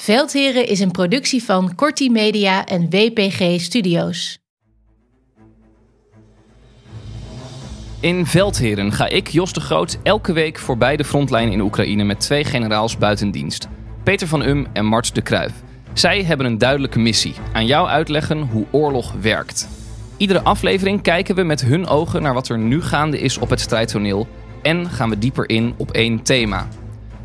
Veldheren is een productie van Corti Media en WPG Studios. In Veldheren ga ik, Jos de Groot, elke week voorbij de frontlijn in Oekraïne met twee generaals buiten dienst. Peter van Um en Mart de Kruijf. Zij hebben een duidelijke missie. Aan jou uitleggen hoe oorlog werkt. Iedere aflevering kijken we met hun ogen naar wat er nu gaande is op het strijdtoneel. En gaan we dieper in op één thema.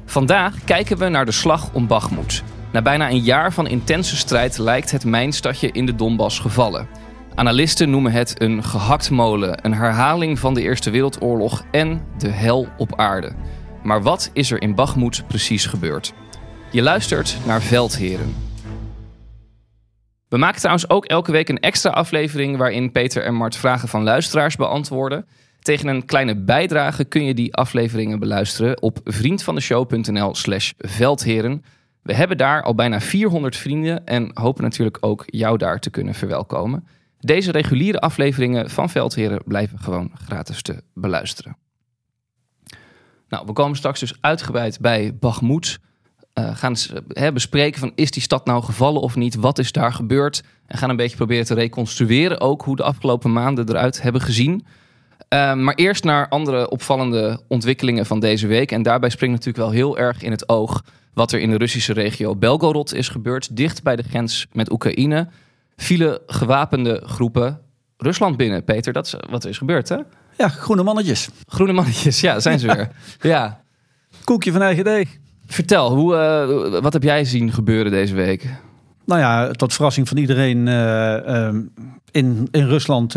Vandaag kijken we naar de slag om Bakhmut. Na bijna een jaar van intense strijd lijkt het mijnstadje in de Donbass gevallen. Analisten noemen het een gehaktmolen, een herhaling van de Eerste Wereldoorlog en de hel op aarde. Maar wat is er in Bakhmut precies gebeurd? Je luistert naar Veldheren. We maken trouwens ook elke week een extra aflevering waarin Peter en Mart vragen van luisteraars beantwoorden. Tegen een kleine bijdrage kun je die afleveringen beluisteren op vriendvandeshow.nl/slash veldheren. We hebben daar al bijna 400 vrienden en hopen natuurlijk ook jou daar te kunnen verwelkomen. Deze reguliere afleveringen van Veldheren blijven gewoon gratis te beluisteren. Nou, we komen straks dus uitgebreid bij Bakhmut. Uh, gaan hè, bespreken van is die stad nou gevallen of niet? Wat is daar gebeurd? En gaan een beetje proberen te reconstrueren ook hoe de afgelopen maanden eruit hebben gezien. Uh, maar eerst naar andere opvallende ontwikkelingen van deze week. En daarbij springt natuurlijk wel heel erg in het oog wat er in de Russische regio Belgorod is gebeurd. Dicht bij de grens met Oekraïne vielen gewapende groepen Rusland binnen. Peter, dat is wat er is gebeurd, hè? Ja, groene mannetjes. Groene mannetjes, ja, zijn ze weer. ja. Koekje van eigen deeg. Vertel, hoe, uh, wat heb jij zien gebeuren deze week? Nou ja, tot verrassing van iedereen uh, uh, in, in Rusland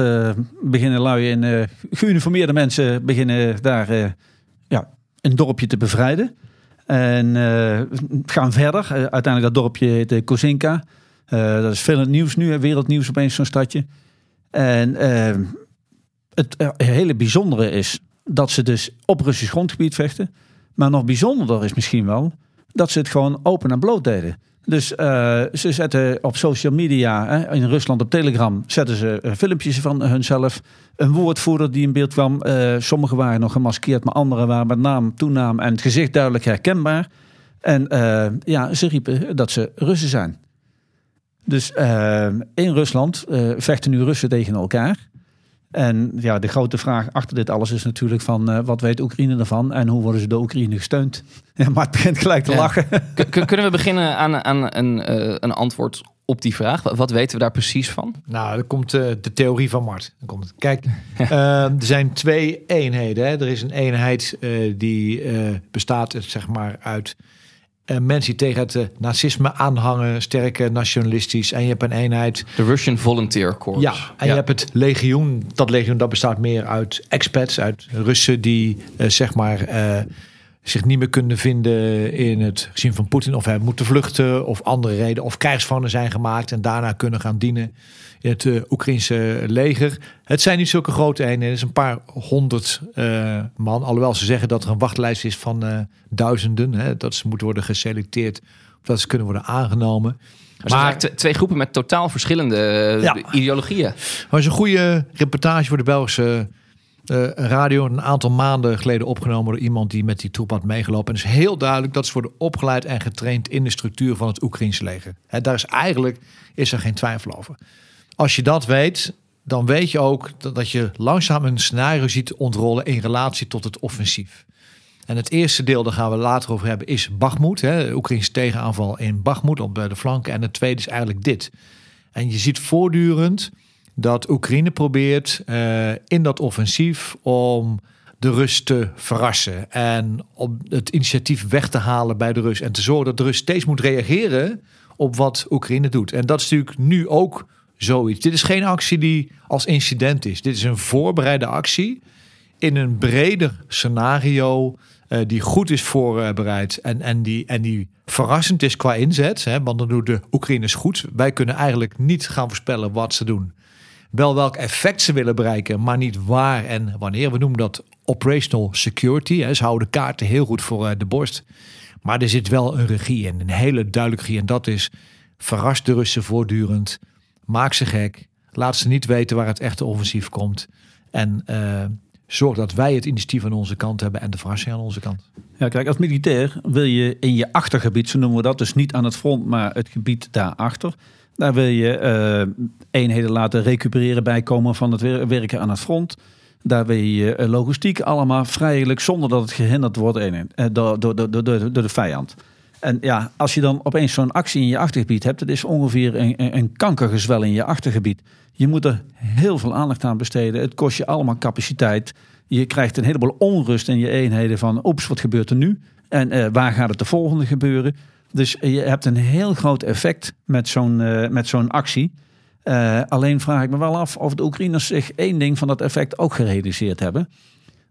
beginnen lui en geuniformeerde mensen beginnen daar ja, een dorpje te bevrijden. En gaan verder. uiteindelijk dat dorpje heet Kozinka. dat is veel het nieuws nu, wereldnieuws opeens zo'n stadje. En het hele bijzondere is dat ze dus op Russisch grondgebied vechten. Maar nog bijzonderder is misschien wel dat ze het gewoon open en bloot deden. Dus uh, ze zetten op social media, hè, in Rusland op Telegram, zetten ze uh, filmpjes van hunzelf. Een woordvoerder die in beeld kwam. Uh, sommigen waren nog gemaskeerd, maar anderen waren met naam, toenaam en het gezicht duidelijk herkenbaar. En ja, ze riepen dat ze Russen zijn. Dus in Rusland vechten nu Russen tegen elkaar. En ja, de grote vraag achter dit alles is natuurlijk van uh, wat weet Oekraïne ervan en hoe worden ze door Oekraïne gesteund? Ja, maar het begint gelijk te Ja. lachen. K- kunnen we beginnen aan, aan een, eh, een antwoord op die vraag? Wat weten we daar precies van? Nou, dan komt eh, de theorie van Mart. Dan komt het. Kijk, eh, er zijn twee eenheden. Hè. Er is een eenheid eh, die eh, bestaat eh, zeg maar uit eh, mensen die tegen het eh, nazisme aanhangen, sterke nationalistisch. En je hebt een eenheid De Russian Volunteer Corps. ja, en je hebt het legioen. Dat legioen dat bestaat meer uit expats, uit Russen die eh, zeg maar eh, zich niet meer kunnen vinden in het gezien van Poetin of hebben moeten vluchten of andere reden of krijgsgevangen zijn gemaakt en daarna kunnen gaan dienen in het eh, Oekraïnse leger. Het zijn niet zulke grote eenheden, het is een paar honderd eh, man. Alhoewel ze zeggen dat er een wachtlijst is van eh, duizenden, hè, dat ze moeten worden geselecteerd of dat ze kunnen worden aangenomen. Maar, t- twee groepen met totaal verschillende Ja. ideologieën. Maar het is een goede reportage voor de Belgische eh, een radio een aantal maanden geleden opgenomen door iemand die met die troep had meegelopen. En het is heel duidelijk dat ze worden opgeleid en getraind in de structuur van het Oekraïnse leger. Daar is eigenlijk is er geen twijfel over. Als je dat weet, dan weet je ook dat, je langzaam een scenario ziet ontrollen in relatie tot het offensief. En het eerste deel, daar gaan we later over hebben, is Bakhmut. Hè, Oekraïnse tegenaanval in Bakhmut op de flanken. En het tweede is eigenlijk dit. En je ziet voortdurend dat Oekraïne probeert uh, in dat offensief om de Rus te verrassen. En om het initiatief weg te halen bij de Rus. En te zorgen dat de Rus steeds moet reageren op wat Oekraïne doet. En dat is natuurlijk nu ook zoiets. Dit is geen actie die als incident is. Dit is een voorbereide actie in een breder scenario uh, die goed is voorbereid en, en, die, en die verrassend is qua inzet. Hè, want dan doen de Oekraïners goed. Wij kunnen eigenlijk niet gaan voorspellen wat ze doen. Wel welk effect ze willen bereiken, maar niet waar en wanneer. We noemen dat operational security. Hè. Ze houden kaarten heel goed voor uh, de borst. Maar er zit wel een regie in, een hele duidelijke regie. En dat is verrast de Russen voortdurend. Maak ze gek. Laat ze niet weten waar het echte offensief komt. En uh, zorg dat wij het initiatief aan onze kant hebben en de verrassing aan onze kant. Ja, kijk, als militair wil je in je achtergebied, zo noemen we dat, dus niet aan het front, maar het gebied daarachter. Daar wil je uh, eenheden laten recupereren, bijkomen van het werken aan het front. Daar wil je uh, logistiek allemaal vrijelijk, zonder dat het gehinderd wordt uh, door, door, door, door, de vijand. En ja, als je dan opeens zo'n actie in je achtergebied hebt, dat is ongeveer een, een kankergezwel in je achtergebied. Je moet er heel veel aandacht aan besteden. Het kost je allemaal capaciteit. Je krijgt een heleboel onrust in je eenheden van, oeps, wat gebeurt er nu? En waar gaat het de volgende gebeuren? Dus je hebt een heel groot effect met zo'n uh, met zo'n actie. Uh, alleen vraag ik me wel af of de Oekraïners zich één ding van dat effect ook gerealiseerd hebben.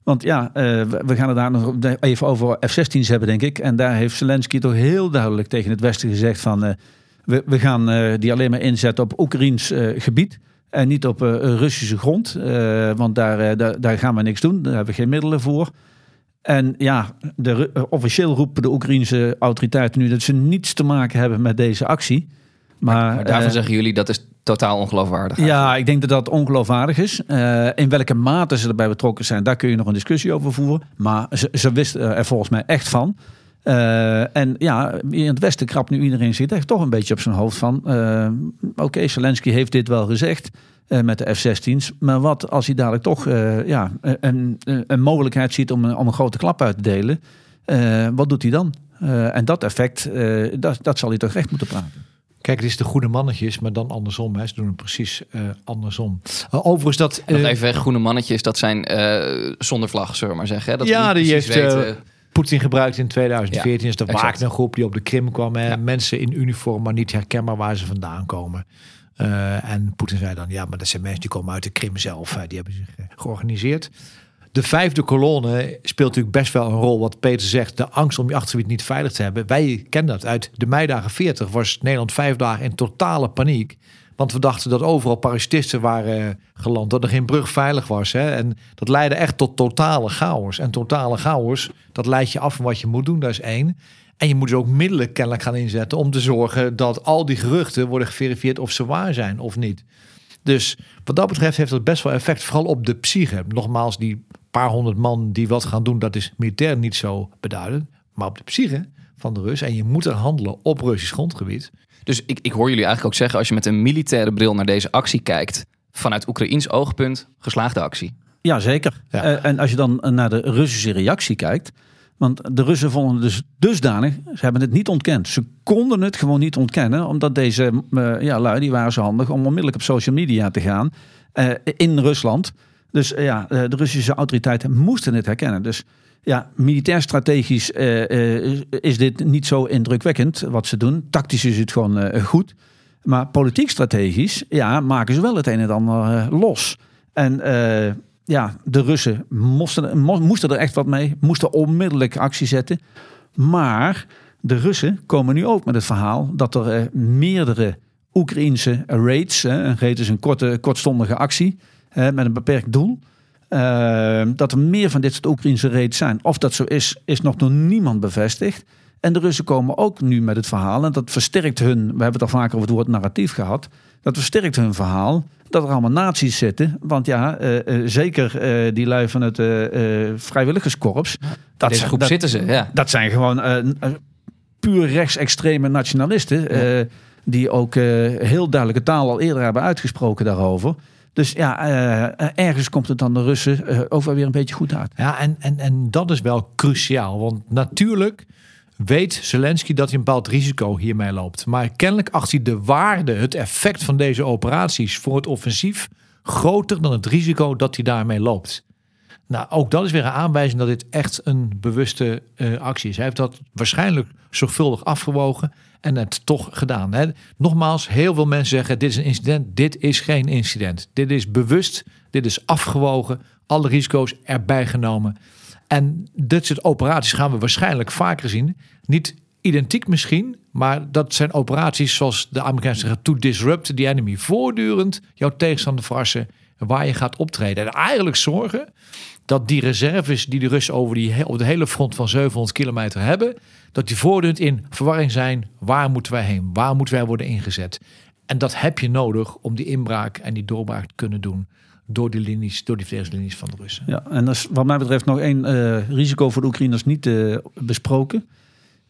Want ja, we gaan het daar nog even over F-16's hebben, denk ik. En daar heeft Zelensky toch heel duidelijk tegen het Westen gezegd van... we, we gaan die alleen maar inzetten op Oekraïns gebied. En niet op Russische grond, want daar, daar, daar, gaan we niks doen. Daar hebben we geen middelen voor. En ja, de, officieel roepen de Oekraïnse autoriteiten nu dat ze niets te maken hebben met deze actie. Maar, maar daarvan zeggen jullie dat is totaal ongeloofwaardig. Ja, ik denk dat dat ongeloofwaardig is. in welke mate ze erbij betrokken zijn, daar kun je nog een discussie over voeren. Maar ze, ze wisten er volgens mij echt van. Uh, en ja, in het Westen krapt nu iedereen zit echt toch een beetje op zijn hoofd van... Oké, okay, Zelensky heeft dit wel gezegd uh, met de F-16's. Maar wat als hij dadelijk toch ja, een, een mogelijkheid ziet om een, om een grote klap uit te delen? wat doet hij dan? en dat effect, dat, dat zal hij toch recht moeten praten. Kijk, het is de goede mannetjes, maar dan andersom. Hè. Ze doen het precies uh, andersom. Uh, overigens dat... Uh, Nog even groene mannetjes, dat zijn zonder vlag, zullen we maar zeggen. Hè? Dat ja, die heeft... Weten... Poetin gebruikte in 2014 ja, is de Wagner-groep die op de Krim kwam. Hè? Ja. Mensen in uniform, maar niet herkenbaar waar ze vandaan komen. Uh, en Poetin zei dan, ja, maar dat zijn mensen die komen uit de Krim zelf. die hebben zich uh, georganiseerd. De vijfde kolonne speelt natuurlijk best wel een rol. Wat Peter zegt, de angst om je achtergebied niet veilig te hebben. Wij kennen dat. Uit de meidagen 40 was Nederland vijf dagen in totale paniek. Want we dachten dat overal parachutisten waren geland, dat er geen brug veilig was. Hè? En dat leidde echt tot totale chaos. En totale chaos, dat leidt je af van wat je moet doen, dat is één. En je moet dus ook middelen kennelijk gaan inzetten om te zorgen dat al die geruchten worden geverifieerd of ze waar zijn of niet. Dus wat dat betreft heeft dat best wel effect, vooral op de psyche. Nogmaals, die paar honderd man die wat gaan doen, dat is militair niet zo beduidend. Maar op de psyche van de Rus. En je moet er handelen op Russisch grondgebied. Dus ik, ik hoor jullie eigenlijk ook zeggen, als je met een militaire bril naar deze actie kijkt, vanuit Oekraïns oogpunt, geslaagde actie. Ja, zeker. Ja. Uh, en als je dan naar de Russische reactie kijkt, want de Russen vonden dus dusdanig, ze hebben het niet ontkend. Ze konden het gewoon niet ontkennen, omdat deze uh, ja, lui, die waren zo handig om onmiddellijk op social media te gaan uh, in Rusland. Dus ja, de Russische autoriteiten moesten het herkennen. Dus ja, militair strategisch is dit niet zo indrukwekkend wat ze doen. Tactisch is het gewoon goed. Maar politiek strategisch, ja, maken ze wel het een en ander los. En ja, de Russen moesten, moesten er echt wat mee. Moesten onmiddellijk actie zetten. Maar de Russen komen nu ook met het verhaal dat er meerdere Oekraïnse raids, een raid is een korte, kortstondige actie met een beperkt doel uh, dat er meer van dit soort Oekraïnse raids zijn. Of dat zo is, is nog door niemand bevestigd. En de Russen komen ook nu met het verhaal, en dat versterkt hun, we hebben het al vaker over het woord narratief gehad. dat versterkt hun verhaal dat er allemaal nazi's zitten. Want ja, eh, eh, zeker eh, die lui van het eh, eh, vrijwilligerskorps. Dat, Deze zijn- groep dat, zitten ze, ja. dat zijn gewoon puur rechtsextreme nationalisten. eh, die ook eh, heel duidelijke taal al eerder hebben uitgesproken daarover. Dus ja, eh, ergens komt het dan de Russen eh, ook wel weer een beetje goed uit. Ja, en, en, en dat is wel cruciaal. Want natuurlijk weet Zelensky dat hij een bepaald risico hiermee loopt. Maar kennelijk acht hij de waarde, het effect van deze operaties voor het offensief groter dan het risico dat hij daarmee loopt. Nou, ook dat is weer een aanwijzing dat dit echt een bewuste eh, actie is. Hij heeft dat waarschijnlijk zorgvuldig afgewogen en het toch gedaan. Hè. Nogmaals, heel veel mensen zeggen: dit is een incident. Dit is geen incident. Dit is bewust, dit is afgewogen, alle risico's erbij genomen. En dit soort operaties gaan we waarschijnlijk vaker zien. Niet identiek misschien, maar dat zijn operaties zoals de Amerikanen zeggen: to disrupt the enemy. Voortdurend jouw tegenstander verrassen waar je gaat optreden. En eigenlijk zorgen dat die reserves die de Russen over, die, over de hele front van 700 kilometer hebben, dat die voortdurend in verwarring zijn. Waar moeten wij heen? Waar moeten wij worden ingezet? En dat heb je nodig om die inbraak en die doorbraak te kunnen doen door die linies, door die verdedigingslinies van de Russen. Ja, en dat is wat mij betreft nog één eh, risico voor de Oekraïners niet eh, besproken.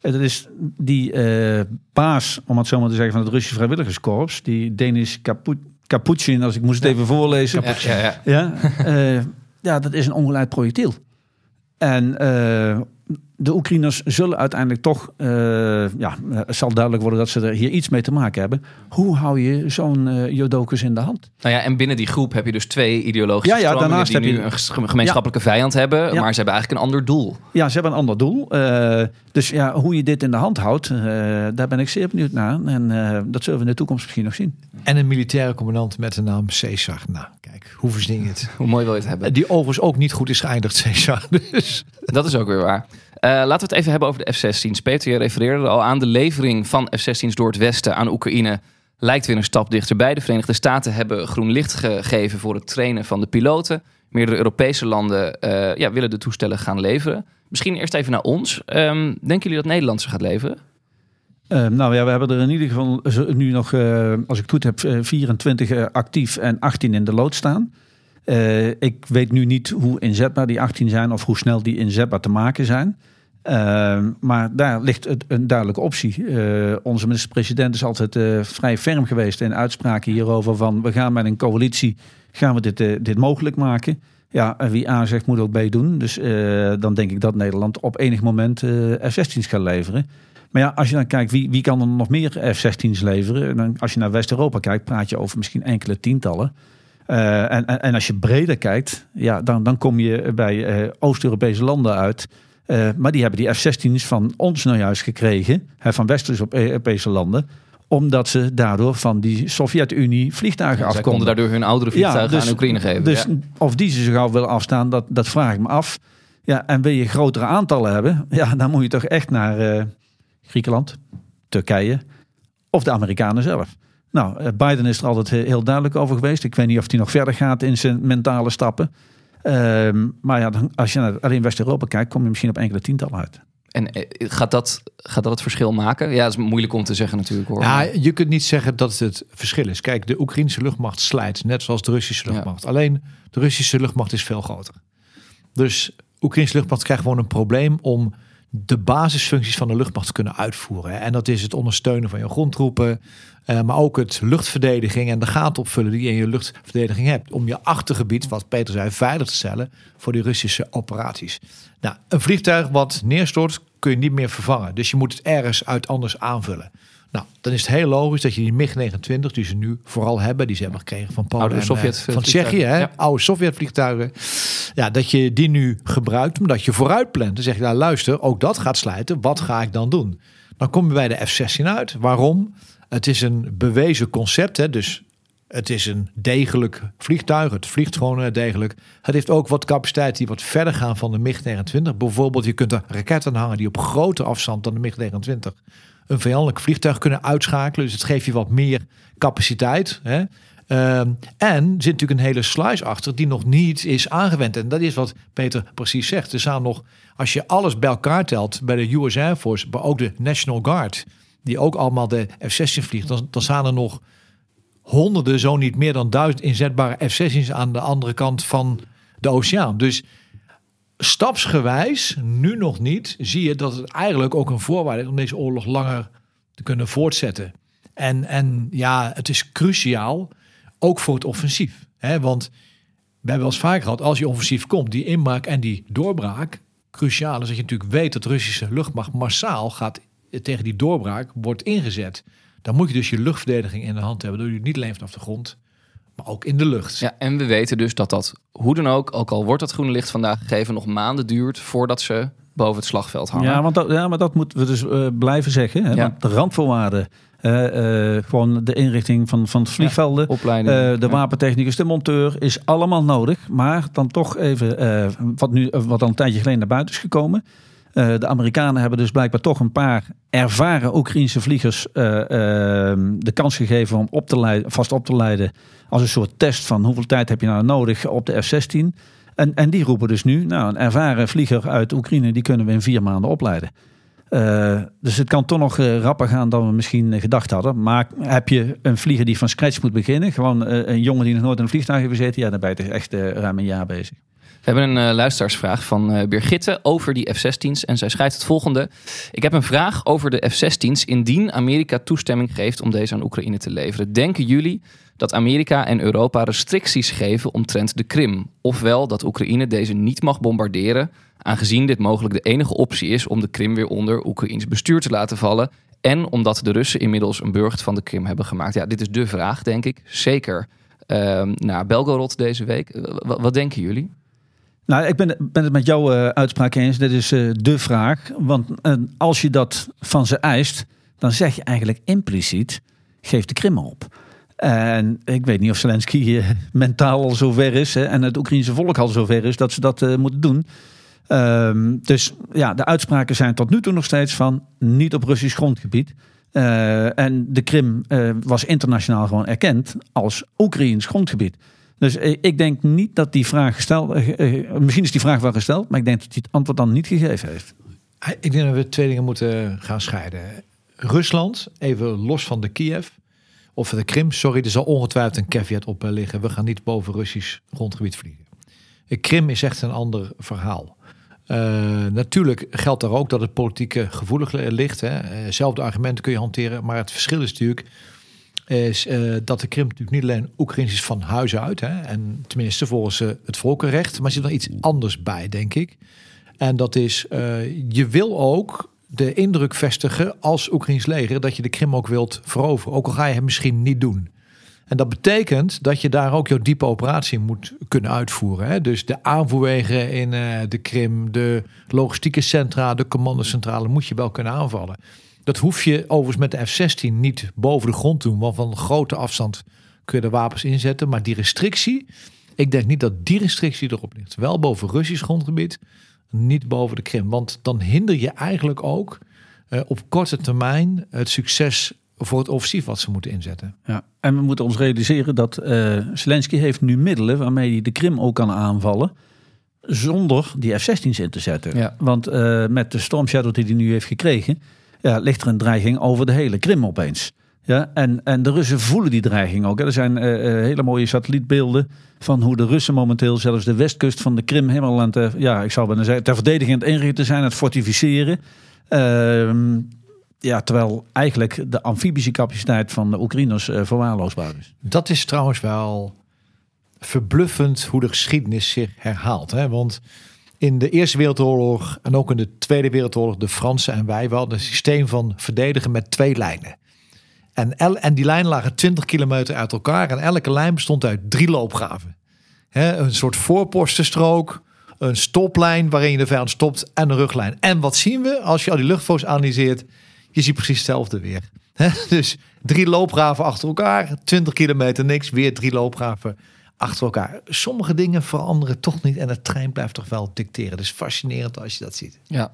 En dat is die eh, baas, om het zo maar te zeggen, van het Russische vrijwilligerskorps. Die Denis Kaput Kaputsin, als ik moest het even voorlezen. Ja, ja, ja. Ja, eh, ja, dat is een ongeleid projectiel. En eh, de Oekraïners zullen uiteindelijk toch, eh, ja, het zal duidelijk worden dat ze er hier iets mee te maken hebben. Hoe hou je zo'n eh Jodokus in de hand? Nou ja, en binnen die groep heb je dus twee ideologische Ja, ja, stromingen daarnaast die heb nu je- een gemeenschappelijke vijand hebben, Ja. maar ze hebben eigenlijk een ander doel. Ja, ze hebben een ander doel. Eh, dus ja, hoe je dit in de hand houdt, eh, daar ben ik zeer benieuwd naar. En eh, dat zullen we in de toekomst misschien nog zien. En een militaire commandant met de naam Caesar. Nou, kijk, hoe verzin je het? Hoe mooi wil je het hebben? Die overigens ook niet goed is geëindigd, Caesar. Dus Dat is ook weer waar. Eh, laten we het even hebben over de F-16's. Peter, je refereerde er al aan. De levering van F-16's door het Westen aan Oekraïne lijkt weer een stap dichterbij. De Verenigde Staten hebben groen licht gegeven voor het trainen van de piloten. Meerdere Europese landen eh, ja, willen de toestellen gaan leveren. Misschien eerst even naar ons. Ehm, denken jullie dat Nederland ze gaat leveren? Eh, nou ja, we hebben er in ieder geval zo- nu nog, eh, als ik het goed heb, eh, 24 eh, actief en 18 in de lood staan. Eh, ik weet nu niet hoe inzetbaar die 18 zijn of hoe snel die inzetbaar te maken zijn. Eh, maar daar ligt het, een duidelijke optie. Eh, onze minister-president is altijd eh, vrij ferm geweest in uitspraken hierover van we gaan met een coalitie, gaan we dit, eh, dit mogelijk maken. Ja, wie A zegt moet ook B doen. Dus dan denk ik dat Nederland op enig moment eh, F-16's gaat leveren. Maar ja, als je dan kijkt wie, wie kan er nog meer F-16's leveren. En dan, als je naar West-Europa kijkt, praat je over misschien enkele tientallen. En, en, en als je breder kijkt, ja, dan, dan kom je bij Oost-Europese landen uit. Eh, maar die hebben die F-16's van ons nou juist gekregen, hè, van West-Europese landen, omdat ze daardoor van die Sovjet-Unie vliegtuigen Zij afkomen. konden daardoor hun oudere vliegtuigen aan Oekraïne geven. Dus ja. of die ze zo gauw willen afstaan, dat, dat vraag ik me af. Ja, en wil je grotere aantallen hebben, ja, dan moet je toch echt naar eh, Griekenland, Turkije of de Amerikanen zelf. Nou, eh, Biden is er altijd he- heel duidelijk over geweest. Ik weet niet of hij nog verder gaat in zijn mentale stappen. Ehm, maar ja, dan, als je naar alleen West-Europa kijkt, kom je misschien op enkele tientallen uit. En eh, gaat dat, gaat dat het verschil maken? Ja, dat is moeilijk om te zeggen natuurlijk hoor. ja, je kunt niet zeggen dat het het verschil is. Kijk, de Oekraïnse luchtmacht slijt, net zoals de Russische Ja. luchtmacht. Alleen de Russische luchtmacht is veel groter. Dus de Oekraïnse luchtmacht krijgt gewoon een probleem om de basisfuncties van de luchtmacht kunnen uitvoeren. En dat is het ondersteunen van je grondtroepen, eh, maar ook het luchtverdediging en de gaten opvullen die je in je luchtverdediging hebt. Om je achtergebied, wat Peter zei, veilig te stellen voor die Russische operaties. Nou, een vliegtuig wat neerstort kun je niet meer vervangen. Dus je moet het ergens uit anders aanvullen. Nou, dan is het heel logisch dat je die MiG-29, die ze nu vooral hebben, die ze hebben gekregen van Polen Oude en, eh, Sovjet- van Tsjechië, hè, ja. oude Sovjetvliegtuigen. Ja, dat je die nu gebruikt, omdat je vooruit plant. Dan zeg je, nou luister, ook dat gaat slijten. Wat ga ik dan doen? Dan kom je bij de F-16 uit. Waarom? Het is een bewezen concept, hè, dus het is een degelijk vliegtuig. Het vliegt gewoon eh, degelijk. Het heeft ook wat capaciteit die wat verder gaan van de MiG-29. Bijvoorbeeld, je kunt er raketten hangen die op grotere afstand dan de MiG-29 een vijandelijk vliegtuig kunnen uitschakelen. Dus het geeft je wat meer capaciteit. Hè? Ehm, en er zit natuurlijk een hele sluis achter die nog niet is aangewend. En dat is wat Peter precies zegt. Er staan nog, als je alles bij elkaar telt bij de US Air Force, maar ook de National Guard, die ook allemaal de F-16 vliegt, dan, dan staan er nog honderden, zo niet meer dan duizend inzetbare F-16's aan de andere kant van de oceaan. Dus stapsgewijs, nu nog niet, zie je dat het eigenlijk ook een voorwaarde is om deze oorlog langer te kunnen voortzetten. En, en ja, het is cruciaal, ook voor het offensief. Hè? Want we hebben wel eens vaak gehad, als je offensief komt, die inmaak en die doorbraak, cruciaal is dat je natuurlijk weet dat Russische luchtmacht massaal gaat tegen die doorbraak wordt ingezet. Dan moet je dus je luchtverdediging in de hand hebben. Doe je niet alleen vanaf de grond, maar ook in de lucht. Ja, en we weten dus dat dat, hoe dan ook, ook al wordt dat groene licht vandaag gegeven, nog maanden duurt voordat ze boven het slagveld hangen. Ja, want dat, ja, maar dat moeten we dus uh, blijven zeggen. Hè? Ja. Want de randvoorwaarden, uh, uh, gewoon de inrichting van, van het vliegvelden, opleiding. de Ja. wapentechnicus, de monteur, is allemaal nodig. Maar dan toch even, wat, nu, wat al een tijdje geleden naar buiten is gekomen. Uh, de Amerikanen hebben dus blijkbaar toch een paar ervaren Oekraïnse vliegers uh, uh, de kans gegeven om op te leiden, vast op te leiden als een soort test van hoeveel tijd heb je nou nodig op de F-16. En, en die roepen dus nu, nou een ervaren vlieger uit Oekraïne, die kunnen we in vier maanden opleiden. Uh, dus het kan toch nog rapper gaan dan we misschien gedacht hadden. Maar heb je een vlieger die van scratch moet beginnen, gewoon een jongen die nog nooit in een vliegtuig heeft gezeten, ja, dan ben je echt ruim een jaar bezig. We hebben een uh, luisteraarsvraag van uh, Birgitte over die F-16's. En zij schrijft het volgende. Ik heb een vraag over de F-16's indien Amerika toestemming geeft om deze aan Oekraïne te leveren. Denken jullie dat Amerika en Europa restricties geven omtrent de Krim? Ofwel dat Oekraïne deze niet mag bombarderen, aangezien dit mogelijk de enige optie is om de Krim weer onder Oekraïns bestuur te laten vallen. En omdat de Russen inmiddels een burcht van de Krim hebben gemaakt. Ja, dit is de vraag, denk ik. Zeker uh, naar Belgorod deze week. wat, wat denken jullie? Nou, ik ben, ben het met jouw uh, uitspraak eens. Dit is uh, de vraag. Want uh, als je dat van ze eist, dan zeg je eigenlijk impliciet: geef de Krim op. En ik weet niet of Zelensky mentaal al zover is hè, en het Oekraïnse volk al zover is dat ze dat moeten doen. Um, dus ja, de uitspraken zijn tot nu toe nog steeds van niet op Russisch grondgebied. en de Krim was internationaal gewoon erkend als Oekraïns grondgebied. Dus ik denk niet dat die vraag gesteld... Misschien is die vraag wel gesteld, maar ik denk dat hij het antwoord dan niet gegeven heeft. Ik denk dat we twee dingen moeten gaan scheiden. Rusland, even los van de Kiev, of de Krim, sorry, er zal ongetwijfeld een caveat op liggen. We gaan niet boven Russisch grondgebied vliegen. De Krim is echt een ander verhaal. Natuurlijk geldt daar ook dat het politieke gevoelig ligt. Hè. Zelfde argumenten kun je hanteren, maar het verschil is natuurlijk is uh, dat de Krim natuurlijk niet alleen Oekraïns is van huis uit. Hè, en tenminste volgens uh, het volkenrecht. Maar er zit nog iets anders bij, denk ik. En dat is, uh, je wil ook de indruk vestigen als Oekraïns leger... dat je de Krim ook wilt veroveren. Ook al ga je het misschien niet doen. En dat betekent dat je daar ook jouw diepe operatie moet kunnen uitvoeren. Hè? Dus de aanvoerwegen in de Krim, de logistieke centra, de commandocentrale... moet je wel kunnen aanvallen. Dat hoef je overigens met de F-16 niet boven de grond te doen. Want van grote afstand kun je de wapens inzetten. Maar die restrictie, ik denk niet dat die restrictie erop ligt. Wel boven Russisch grondgebied, niet boven de Krim. Want dan hinder je eigenlijk ook uh, op korte termijn het succes voor het offensief wat ze moeten inzetten. Ja, en we moeten ons realiseren dat uh, Zelensky heeft nu middelen waarmee hij de Krim ook kan aanvallen. Zonder die F-16's in te zetten. Ja. Want uh, met de Storm Shadow die hij nu heeft gekregen, ja, ligt er een dreiging over de hele Krim opeens. Ja, en, en de Russen voelen die dreiging ook. Er zijn uh, hele mooie satellietbeelden van hoe de Russen momenteel zelfs de westkust van de Krim helemaal aan het, ja, ik zou zeggen, ter verdediging aan het inrichten zijn, het fortificeren. Uh, ja, terwijl eigenlijk de amfibische capaciteit van de Oekraïners uh, verwaarloosbaar is. Dat is trouwens wel verbluffend hoe de geschiedenis zich herhaalt. Hè? Want in de Eerste Wereldoorlog en ook in de Tweede Wereldoorlog, de Fransen en wij, we hadden een systeem van verdedigen met twee lijnen. En, el, en die lijnen lagen 20 kilometer uit elkaar en elke lijn bestond uit drie loopgraven. He, een soort voorpostenstrook, een stoplijn waarin je de vijand stopt en een ruglijn. En wat zien we als je al die luchtfoto's analyseert? Je ziet precies hetzelfde weer. Dus drie loopgraven achter elkaar, 20 kilometer niks, weer drie loopgraven achter elkaar. Sommige dingen veranderen toch niet en de trein blijft toch wel dicteren. Dus fascinerend als je dat ziet. Ja.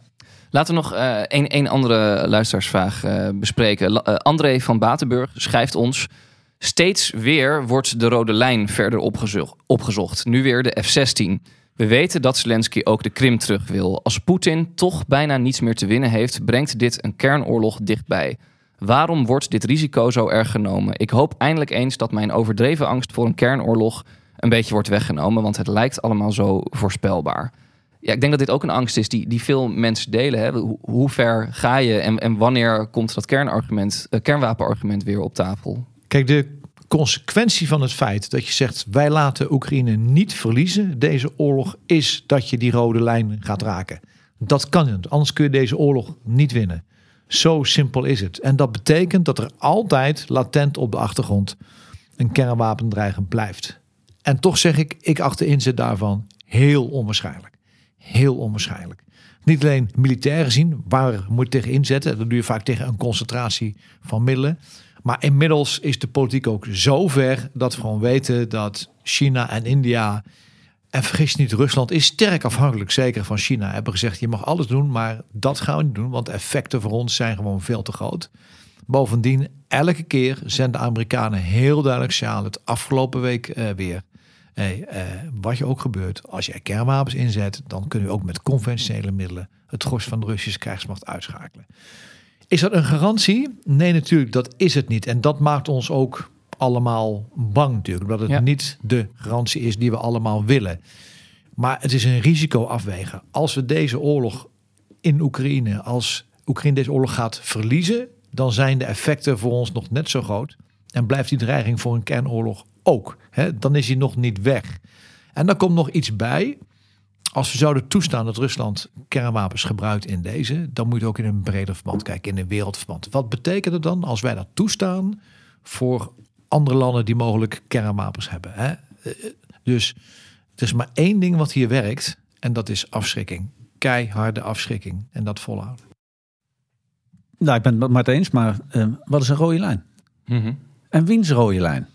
Laten we nog een, een andere luisteraarsvraag uh, bespreken. Uh, André van Batenburg schrijft ons... Steeds weer wordt de rode lijn verder opgezocht. opgezocht. Nu weer de F-16. We weten dat Zelensky ook de Krim terug wil. Als Poetin toch bijna niets meer te winnen heeft... brengt dit een kernoorlog dichtbij. Waarom wordt dit risico zo erg genomen? Ik hoop eindelijk eens dat mijn overdreven angst voor een kernoorlog een beetje wordt weggenomen, want het lijkt allemaal zo voorspelbaar. Ja, ik denk dat dit ook een angst is die, die veel mensen delen. Hè? Hoe, ver ga je en, en wanneer komt dat kernargument, uh, kernwapenargument weer op tafel? Kijk, de consequentie van het feit dat je zegt wij laten Oekraïne niet verliezen, deze oorlog, is dat je die rode lijn gaat raken. Dat kan niet, anders kun je deze oorlog niet winnen. Zo simpel is het. En dat betekent dat er altijd latent op de achtergrond een kernwapendreiging blijft. En toch zeg ik, ik acht de inzet daarvan heel onwaarschijnlijk. Heel onwaarschijnlijk. Niet alleen militair gezien, waar moet tegen inzetten? Dat doe je vaak tegen een concentratie van middelen. Maar inmiddels is de politiek ook zo ver dat we gewoon weten dat China en India. En vergis niet, Rusland is sterk afhankelijk, zeker van China. Hebben gezegd: je mag alles doen, maar dat gaan we niet doen, want de effecten voor ons zijn gewoon veel te groot. Bovendien, elke keer zijn de Amerikanen heel duidelijk signaal. Het afgelopen week uh, weer. Hey, uh, wat je ook gebeurt, als je kernwapens inzet, dan kunnen we ook met conventionele middelen het gros van de Russische krijgsmacht uitschakelen. Is dat een garantie? Nee, natuurlijk, dat is het niet. En dat maakt ons ook allemaal bang natuurlijk. Omdat het Ja. niet de garantie is die we allemaal willen. Maar het is een risico afwegen. Als we deze oorlog in Oekraïne, als Oekraïne deze oorlog gaat verliezen, dan zijn de effecten voor ons nog net zo groot. En blijft die dreiging voor een kernoorlog ook. Hè? Dan is hij nog niet weg. En dan komt nog iets bij. Als we zouden toestaan dat Rusland kernwapens gebruikt in deze, dan moet je ook in een breder verband kijken, in een wereldverband. Wat betekent het dan als wij dat toestaan voor andere landen die mogelijk kernwapens hebben? Hè? Dus er is maar één ding wat hier werkt en dat is afschrikking. Keiharde afschrikking en dat volhouden. Nou, ik ben het met eens, maar eh, wat is een rode lijn? Mhm. En wiens rode lijn?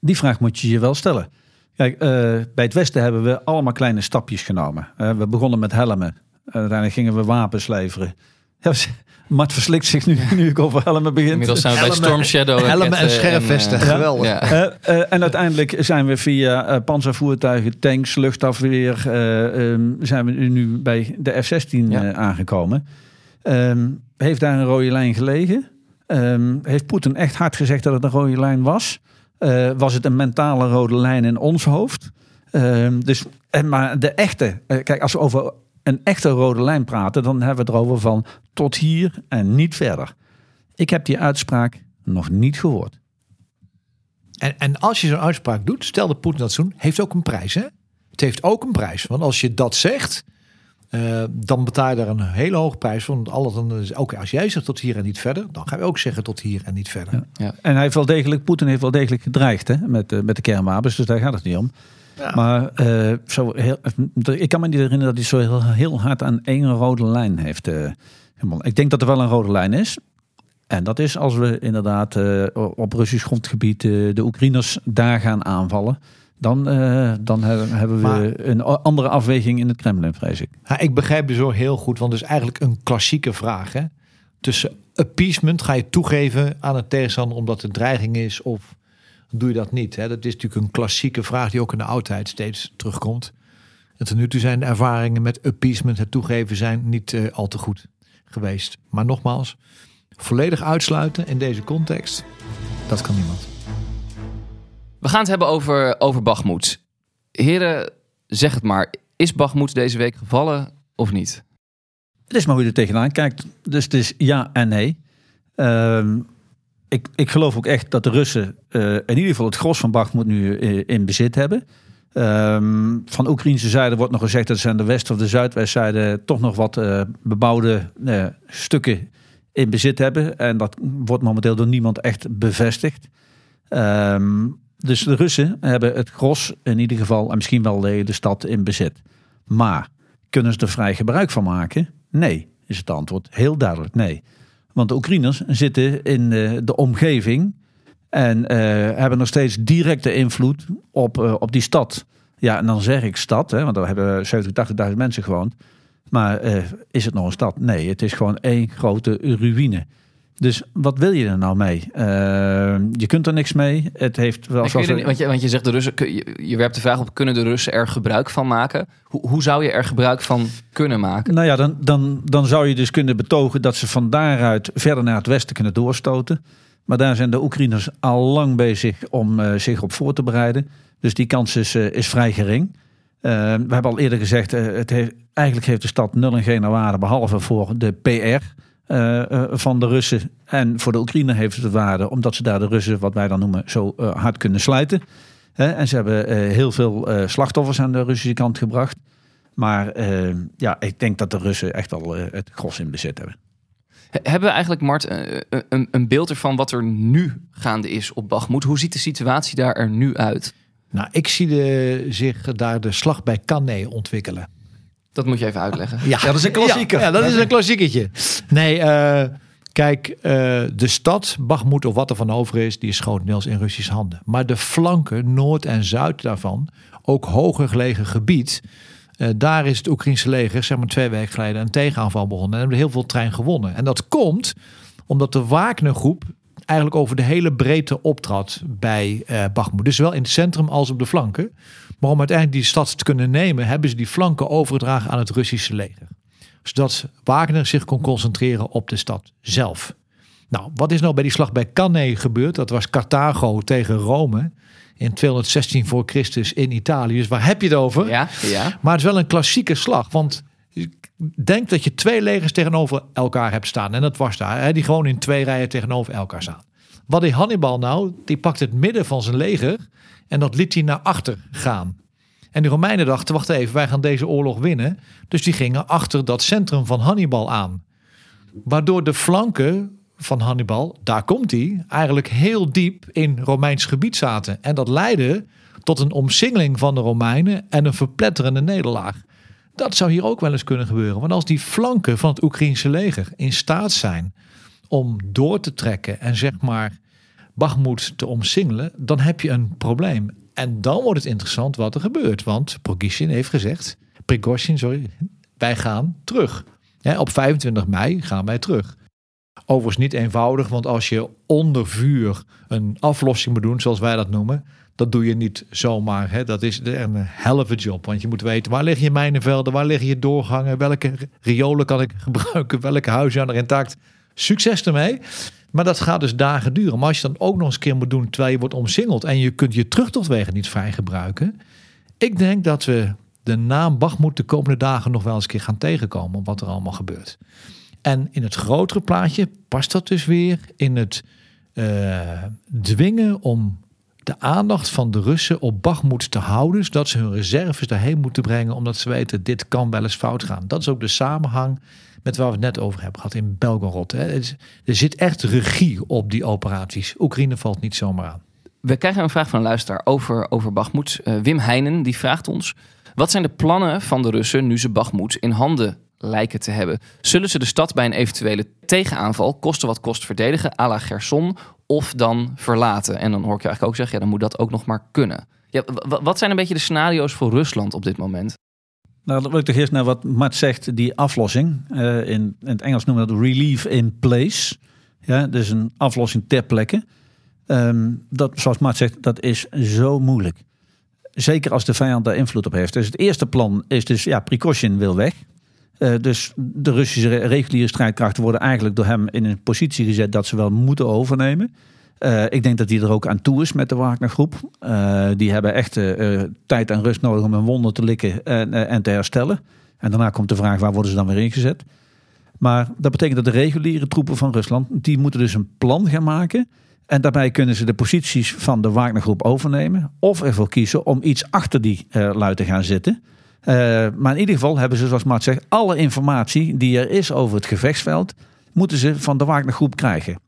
Die vraag moet je je wel stellen. Kijk, eh, bij het Westen hebben we allemaal kleine stapjes genomen. We begonnen met helmen. uiteindelijk gingen we wapens leveren. Ja, Mart verslikt zich nu, nu ik over helmen begin. Inmiddels zijn we bij Storm Shadow. helmen en raketten scherfvesten, eh, geweldig. ja. Eh, eh, en uiteindelijk zijn we via eh, panzervoertuigen, tanks, luchtafweer, eh, ehm, zijn we nu bij de F-16 Ja. eh, aangekomen. Ehm, heeft daar een rode lijn gelegen? Ehm, heeft Poetin echt hard gezegd dat het een rode lijn was? Eh, was het een mentale rode lijn in ons hoofd? Ehm, dus, en maar de echte, eh, kijk, als we over een echte rode lijn praten, dan hebben we het erover van tot hier en niet verder. Ik heb die uitspraak nog niet gehoord. En, en als je zo'n uitspraak doet, stel dat Poetin dat zo doet, heeft ook een prijs. Hè? Het heeft ook een prijs. Want als je dat zegt, eh, dan betaal je daar een hele hoge prijs voor. Want alles dan is, als jij zegt tot hier en niet verder, dan gaan we ook zeggen tot hier en niet verder. En hij heeft wel degelijk, Poetin heeft wel degelijk gedreigd hè, met, eh, met de kernwapens, dus daar gaat het niet om. Ja. Maar eh, zo heel, ik kan me niet herinneren dat hij zo heel, heel hard aan één rode lijn heeft. eh, ik denk dat er wel een rode lijn is. En dat is als we inderdaad eh, op Russisch grondgebied eh, de Oekraïners daar gaan aanvallen. Dan, eh, dan he- hebben we Maar- een andere afweging in het Kremlin, vrees ik. Ja, ik begrijp je zo heel goed, want het is eigenlijk een klassieke vraag. Hè? Tussen appeasement, ga je toegeven aan een tegenstander omdat het dreiging is, of doe je dat niet? Hè? Dat is natuurlijk een klassieke vraag die ook in de oudheid steeds terugkomt. En tot nu toe zijn de ervaringen met appeasement, het toegeven, zijn niet eh, al te goed geweest. Maar nogmaals, volledig uitsluiten in deze context, dat kan niemand. We gaan het hebben over, over Bachmoed. Heren, zeg het maar. Is Bachmoed deze week gevallen of niet? Het is maar hoe je er tegenaan kijkt. Dus het is ja en nee. Ehm, ik, ik geloof ook echt dat de Russen eh, in ieder geval het gros van Bakhmut nu eh, in bezit hebben. Ehm, van Oekraïnse zijde wordt nog gezegd dat ze aan de west- of de zuidwestzijde toch nog wat eh, bebouwde stukken in bezit hebben. En dat wordt momenteel door niemand echt bevestigd. Ehm, dus de Russen hebben het gros in ieder geval, en misschien wel de, de stad in bezit. Maar kunnen ze er vrij gebruik van maken? Nee, is het antwoord. Heel duidelijk nee. Want de Oekraïners zitten in eh, de omgeving en eh, hebben nog steeds directe invloed op, eh, op die stad. Ja, en dan zeg ik stad, hè, want daar hebben 70.000, 80.000 mensen gewoond. Maar is het nog een stad? Nee, het is gewoon één grote ruïne. Dus wat wil je er nou mee? Uh, je kunt er niks mee. Het heeft wel. Zoals want, je, want je zegt de Russen. Je, je werpt de vraag op: kunnen de Russen er gebruik van maken? Hoe, hoe zou je er gebruik van kunnen maken? Nou ja, dan, dan, dan zou je dus kunnen betogen dat ze van daaruit verder naar het westen kunnen doorstoten. Maar daar zijn de Oekraïners al lang bezig om uh, zich op voor te bereiden. Dus die kans is, uh, is vrij gering. Uh, we hebben al eerder gezegd, het heeft, eigenlijk heeft de stad nul en geen waarde, behalve voor de PR. Van de Russen. En voor de Oekraïne heeft het waarde, omdat ze daar de Russen, wat wij dan noemen, zo hard kunnen slijten. en ze hebben heel veel slachtoffers aan de Russische kant gebracht. Maar ja, ik denk dat de Russen echt al het gros in bezit hebben. Hebben we eigenlijk, Mart, een, een beeld ervan wat er nu gaande is op Bagmoed? Hoe ziet de situatie daar er nu uit? Nou, ik zie de, zich daar de slag bij Cannae ontwikkelen. Dat moet je even uitleggen. Ja, dat is een klassieker. Ja, dat is een klassieketje. Nee, uh, kijk, uh, de stad, Bagmoed of wat er van over is, die is grotendeels in Russische handen. Maar de flanken, noord en zuid daarvan, ook hoger gelegen gebied, uh, daar is het Oekraïnse leger, zeg maar twee weken geleden, een tegenaanval begonnen. En hebben heel veel trein gewonnen. En dat komt omdat de Wagner-groep eigenlijk over de hele breedte optrad bij uh. Dus zowel in het centrum als op de flanken. Maar om uiteindelijk die stad te kunnen nemen, hebben ze die flanken overgedragen aan het Russische leger. Zodat Wagner zich kon concentreren op de stad zelf. Nou, wat is nou bij die slag bij Cannae gebeurd? Dat was Carthago tegen Rome in 216 voor Christus in Italië. Dus waar heb je het over? Ja, ja. Maar het is wel een klassieke slag. Want denk dat je twee legers tegenover elkaar hebt staan. En dat was daar. Hè, die gewoon in twee rijen tegenover elkaar staan. Wat deed Hannibal nou? Die pakt het midden van zijn leger. En dat liet hij naar achter gaan. En de Romeinen dachten, wacht even, wij gaan deze oorlog winnen. Dus die gingen achter dat centrum van Hannibal aan. Waardoor de flanken van Hannibal, daar komt hij, eigenlijk heel diep in Romeins gebied zaten. En dat leidde tot een omsingeling van de Romeinen en een verpletterende nederlaag. Dat zou hier ook wel eens kunnen gebeuren. Want als die flanken van het Oekraïnse leger in staat zijn om door te trekken en zeg maar Bagmoed te omsingelen, dan heb je een probleem. En dan wordt het interessant wat er gebeurt. Want Prigozhin heeft gezegd, Prigozhin, sorry, wij gaan terug. op 25 mei gaan wij terug. Overigens niet eenvoudig, want als je onder vuur een aflossing moet doen, zoals wij dat noemen, dat doe je niet zomaar. Dat is een helve job, want je moet weten waar liggen je mijnenvelden, waar liggen je doorgangen, welke riolen kan ik gebruiken, welke huizen zijn er intact. Succes ermee. Maar dat gaat dus dagen duren. Maar als je dan ook nog eens een keer moet doen terwijl je wordt omsingeld en je kunt je terugtochtwegen niet vrij gebruiken. Ik denk dat we de naam Bachmoed de komende dagen nog wel eens een keer gaan tegenkomen wat er allemaal gebeurt. En in het grotere plaatje past dat dus weer in het uh, dwingen om de aandacht van de Russen op Bachmoed te houden, zodat ze hun reserves daarheen moeten brengen, omdat ze weten dit kan wel eens fout gaan. Dat is ook de samenhang met waar we het net over hebben gehad in Belgorod. Er zit echt regie op die operaties. Oekraïne valt niet zomaar aan. We krijgen een vraag van een luisteraar over, over Bachmoed. Uh, Wim Heinen die vraagt ons: wat zijn de plannen van de Russen nu ze Bachmoed in handen lijken te hebben. Zullen ze de stad bij een eventuele tegenaanval, kosten wat kost verdedigen, à la Gerson, of dan verlaten? En dan hoor ik je eigenlijk ook zeggen, ja, dan moet dat ook nog maar kunnen. Ja, wat zijn een beetje de scenario's voor Rusland op dit moment? Nou, dan wil ik toch eerst naar wat Mart zegt, die aflossing. Uh, in, in, het Engels noemen we dat relief in place. Ja, dus een aflossing ter plekke. Um, dat, zoals Mart zegt, dat is zo moeilijk. Zeker als de vijand daar invloed op heeft. Dus het eerste plan is dus, ja, Precaution wil weg. Uh, dus de Russische reguliere strijdkrachten worden eigenlijk door hem in een positie gezet dat ze wel moeten overnemen. Uh, ik denk dat hij er ook aan toe is met de Wagner-groep. Uh, die hebben echt tijd en rust nodig om hun wonden te likken en, en te herstellen. En daarna komt de vraag waar worden ze dan weer ingezet. Maar dat betekent dat de reguliere troepen van Rusland, die moeten dus een plan gaan maken. En daarbij kunnen ze de posities van de Wagner-groep overnemen. Of ervoor kiezen om iets achter die lui te gaan zitten. Uh, maar in ieder geval hebben ze, zoals Mart zegt, alle informatie die er is over het gevechtsveld, moeten ze van de Wagner-groep krijgen.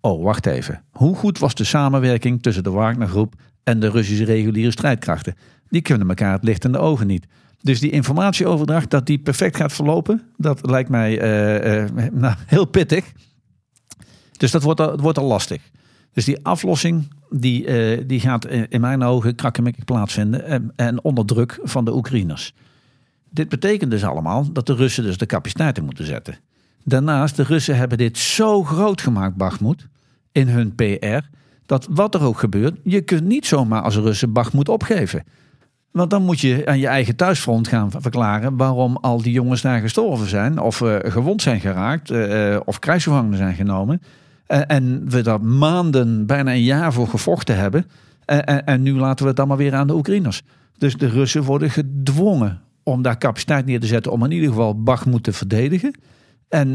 Oh, wacht even. Hoe goed was de samenwerking tussen de Wagner-groep en de Russische reguliere strijdkrachten? Die kunnen elkaar het licht in de ogen niet. Dus die informatieoverdracht, dat die perfect gaat verlopen, dat lijkt mij uh, uh, nou, heel pittig. Dus dat wordt, al, wordt al lastig. Dus die aflossing, die, uh, die gaat in mijn ogen krakkemikkig plaatsvinden. En, en, onder druk van de Oekraïners. Dit betekent dus allemaal dat de Russen dus de capaciteiten moeten zetten. Daarnaast, de Russen hebben dit zo groot gemaakt, Bakhmut, in hun PR, dat wat er ook gebeurt, je kunt niet zomaar als Russen Bakhmut opgeven. Want dan moet je aan je eigen thuisfront gaan verklaren waarom al die jongens daar gestorven zijn, of uh, gewond zijn geraakt, uh, of krijgsgevangenen zijn genomen. Uh, en we daar maanden, bijna een jaar voor gevochten hebben. En, en nu laten we het allemaal weer aan de Oekraïners. Dus de Russen worden gedwongen om daar capaciteit neer te zetten om in ieder geval Bakhmut te verdedigen. En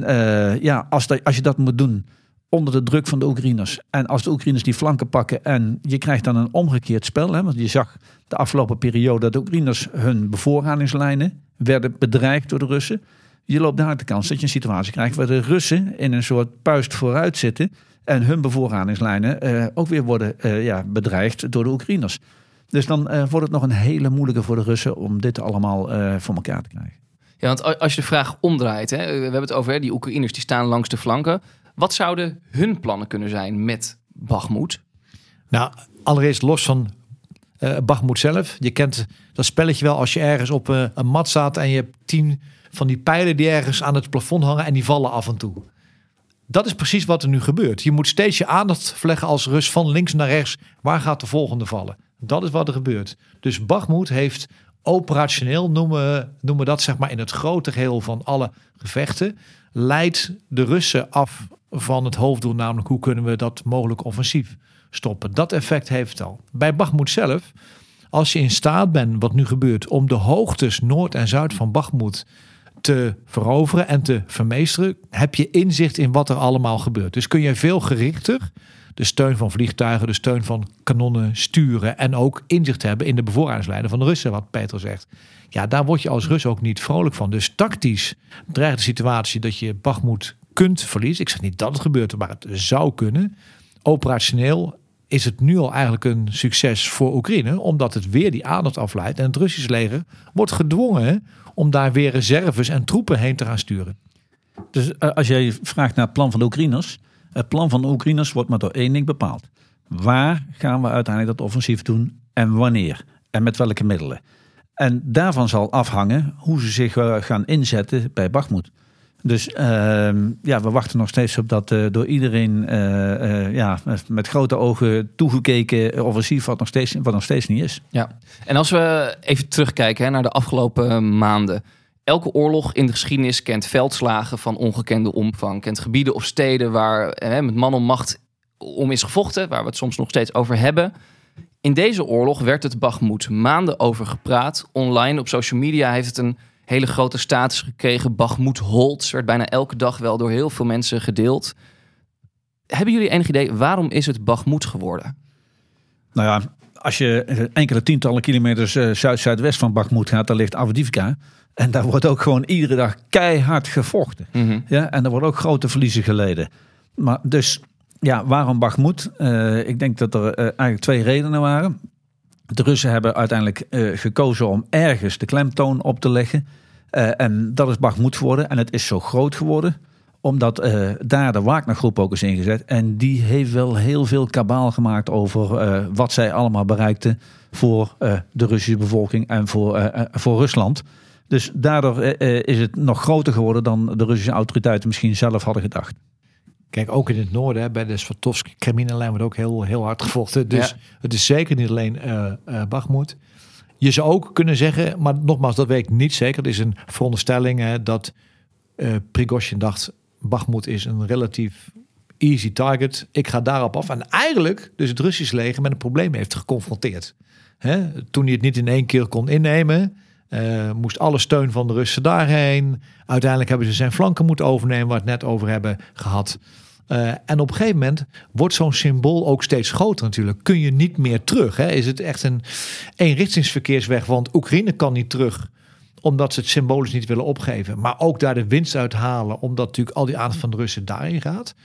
ja, als, als je dat moet doen onder de druk van de Oekraïners. En als de Oekraïners die flanken pakken en je krijgt dan een omgekeerd spel. Hè, want je zag de afgelopen periode dat de Oekraïners hun bevoorradingslijnen werden bedreigd door de Russen. Je loopt daar de kans dat je een situatie krijgt waar de Russen in een soort puist vooruit zitten. En hun bevoorradingslijnen uh, ook weer worden uh, ja, bedreigd door de Oekraïners. Dus dan uh, wordt het nog een hele moeilijke voor de Russen om dit allemaal voor elkaar te krijgen. Ja, want als je de vraag omdraait, hè, we hebben het over hè, die Oekraïners die staan langs de flanken. Wat zouden hun plannen kunnen zijn met Bagmoed? Nou, allereerst los van uh, zelf. Je kent dat spelletje wel als je ergens op uh, een mat staat en je hebt tien van die pijlen die ergens aan het plafond hangen en die vallen af en toe. Dat is precies wat er nu gebeurt. Je moet steeds je aandacht verleggen als rust van links naar rechts. Waar gaat de volgende vallen? Dat is wat er gebeurt. Dus Bagmoed heeft operationeel, noemen, noemen dat zeg maar in het grote geheel van alle gevechten, leidt de Russen af van het hoofddoel, namelijk hoe kunnen we dat mogelijk offensief stoppen. Dat effect heeft het al. Bij Bachmoed zelf, als je in staat bent, wat nu gebeurt, om de hoogtes noord en zuid van Bachmoed te veroveren en te vermeesteren, heb je inzicht in wat er allemaal gebeurt. Dus kun je veel gerichter de steun van vliegtuigen, de steun van kanonnen sturen en ook inzicht hebben in de bevoorradingslijnen van de Russen, wat Peter zegt. Ja, daar word je als Rus ook niet vrolijk van. Dus tactisch dreigt de situatie dat je Bachmoed kunt verliezen. Ik zeg niet dat het gebeurt, maar het zou kunnen. Operationeel is het nu al eigenlijk een succes voor Oekraïne, omdat het weer die aandacht afleidt en het Russische leger wordt gedwongen om daar weer reserves en troepen heen te gaan sturen. Dus uh, als jij vraagt naar het plan van de Oekraïners, het plan van de Oekraïners wordt maar door één ding bepaald. Waar gaan we uiteindelijk dat offensief doen en wanneer en met welke middelen? En daarvan zal afhangen hoe ze zich gaan inzetten bij Bachmoed. Dus ehm, ja, we wachten nog steeds op dat uh, door iedereen uh, ja, met grote ogen toegekeken offensief wat nog, steeds, wat nog steeds niet is. Ja, en als we even terugkijken hè, naar de afgelopen maanden. Elke oorlog in de geschiedenis kent veldslagen van ongekende omvang. Kent gebieden of steden waar hè, met man om macht om is gevochten. Waar we het soms nog steeds over hebben. In deze oorlog werd het Bagmoed maanden over gepraat. Online op social media heeft het een hele grote status gekregen. Bagmoed Holtz werd bijna elke dag wel door heel veel mensen gedeeld. Hebben jullie enig idee waarom is het Bagmoed geworden? Nou ja, als je enkele tientallen kilometers uh, zuid-zuidwest van Bagmoed gaat, dan ligt Avdivka. En daar wordt ook gewoon iedere dag keihard gevochten. Mm -hmm. Ja, en er worden ook grote verliezen geleden. Maar dus, ja, waarom Bagmoed? Uh, ik denk dat er uh, eigenlijk twee redenen waren. De Russen hebben uiteindelijk uh, gekozen om ergens de klemtoon op te leggen. Uh, en dat is Bakhmut geworden. En het is zo groot geworden omdat uh, daar de Wagner-groep ook is ingezet. En die heeft wel heel veel kabaal gemaakt over wat zij allemaal bereikten voor de Russische bevolking en voor, voor Rusland. Dus daardoor is het nog groter geworden dan de Russische autoriteiten misschien zelf hadden gedacht. Kijk, ook in het noorden, hè, bij de Svatovsk Kremlin wordt ook heel, heel hard gevochten. Dus ja. het is zeker niet alleen uh, uh, Bagmoed. Je zou ook kunnen zeggen, maar nogmaals, dat weet ik niet zeker. Het is een veronderstelling hè, dat uh, Prigozhin dacht... Bagmoed is een relatief easy target. Ik ga daarop af. En eigenlijk dus het Russische leger met een probleem heeft geconfronteerd. Hè? Toen hij het niet in één keer kon innemen... Uh, moest alle steun van de Russen daarheen. Uiteindelijk hebben ze zijn flanken moeten overnemen, waar we het net over hebben gehad. Uh, en op een gegeven moment wordt zo'n symbool ook steeds groter natuurlijk. Kun je niet meer terug. Hè? Is het echt een eenrichtingsverkeersweg? Want Oekraïne kan niet terug omdat ze het symbolisch niet willen opgeven. Maar ook daar de winst uit halen, omdat natuurlijk al die aandacht van de Russen daarin gaat.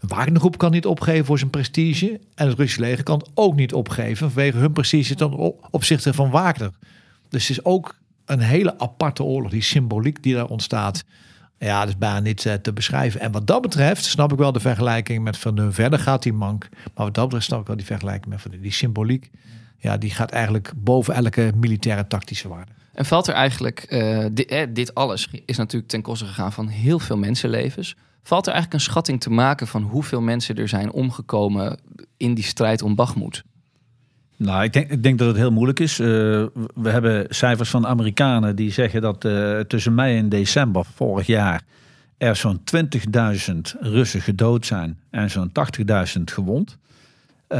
Wagnergroep kan niet opgeven voor zijn prestige. En het Russische leger kan het ook niet opgeven vanwege hun prestige ten opzichte van Wagner. Dus het is ook een hele aparte oorlog. Die symboliek die daar ontstaat. Ja, dat is bijna niet uh, te beschrijven. En wat dat betreft snap ik wel de vergelijking met Van de Verder gaat die mank. Maar wat dat betreft snap ik wel die vergelijking met Van de, die symboliek. Ja, die gaat eigenlijk boven elke militaire tactische waarde. En valt er eigenlijk, eh, eh, dit alles is natuurlijk ten koste gegaan van heel veel mensenlevens. Valt er eigenlijk een schatting te maken van hoeveel mensen er zijn omgekomen in die strijd om Bagmoed? Nou, ik denk, ik denk dat het heel moeilijk is. Uh, we hebben cijfers van Amerikanen die zeggen dat uh, tussen mei en december vorig jaar er zo'n 20.000 Russen gedood zijn en zo'n 80.000 gewond. Uh,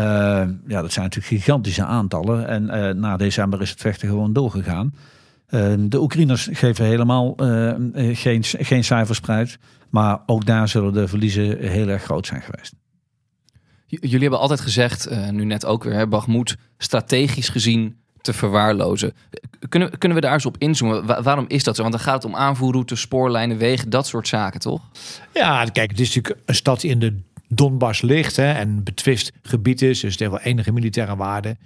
ja, dat zijn natuurlijk gigantische aantallen. En na december is het vechten gewoon doorgegaan. de Oekraïners geven helemaal geen, geen cijfers. Maar ook daar zullen de verliezen heel erg groot zijn geweest. Jullie hebben altijd gezegd, uh, nu net ook weer, Bagmoed strategisch gezien te verwaarlozen. Kunnen, kunnen we daar eens op inzoomen? waarom is dat zo? Want dan gaat het om aanvoerroutes, spoorlijnen, wegen, dat soort zaken, toch? Ja, kijk, het is natuurlijk een stad in de Donbass ligt hè, en betwist gebied is, dus het heeft wel enige militaire waarde.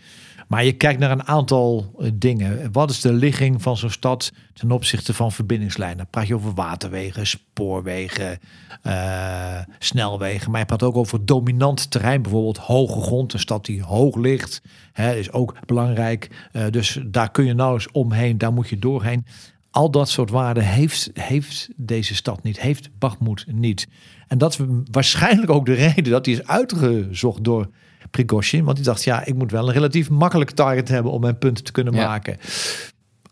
Maar je kijkt naar een aantal eh, dingen. Wat is de ligging van zo'n stad ten opzichte van verbindingslijnen? Praat je over waterwegen, spoorwegen, uh, snelwegen. Maar je praat ook over dominant terrein, bijvoorbeeld hoge grond. Een stad die hoog ligt, hè, is ook belangrijk. Uh, dus daar kun je nou eens omheen, daar moet je doorheen. Al dat soort waarden heeft, heeft deze stad niet, heeft Bagmoed niet. En dat is waarschijnlijk ook de reden dat hij is uitgezocht door Prigozhin. Want die dacht, ja, ik moet wel een relatief makkelijk target hebben om mijn punten te kunnen maken.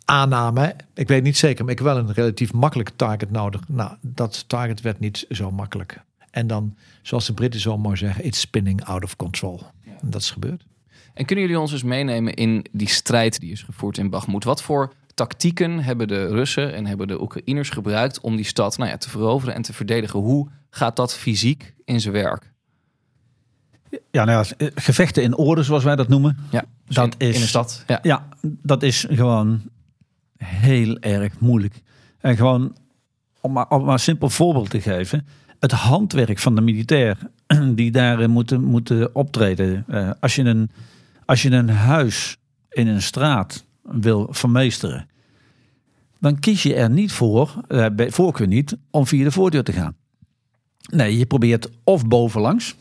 Aanname, ik weet niet zeker, maar ik heb wel een relatief makkelijk target nodig. Nou, dat target werd niet zo makkelijk. En dan, zoals de Britten zo mooi zeggen, it's spinning out of control. En dat is gebeurd. En kunnen jullie ons eens meenemen in die strijd die is gevoerd in Bakhmut? Wat voor tactieken hebben de Russen en hebben de Oekraïners gebruikt om die stad nou ja, te veroveren en te verdedigen? Hoe gaat dat fysiek in zijn werk? Ja, nou ja, gevechten in orde, zoals wij dat noemen. Ja, dus dat in, is, in de stad. Ja. ja, dat is gewoon heel erg moeilijk. En gewoon, om maar, om maar een simpel voorbeeld te geven. Het handwerk van de militair die daar moeten, moeten optreden. Uh, als, je een, als je een huis in een straat wil vermeesteren. Dan kies je er niet voor, uh, bij voorkeur niet, om via de voordeur te gaan. Nee, je probeert of bovenlangs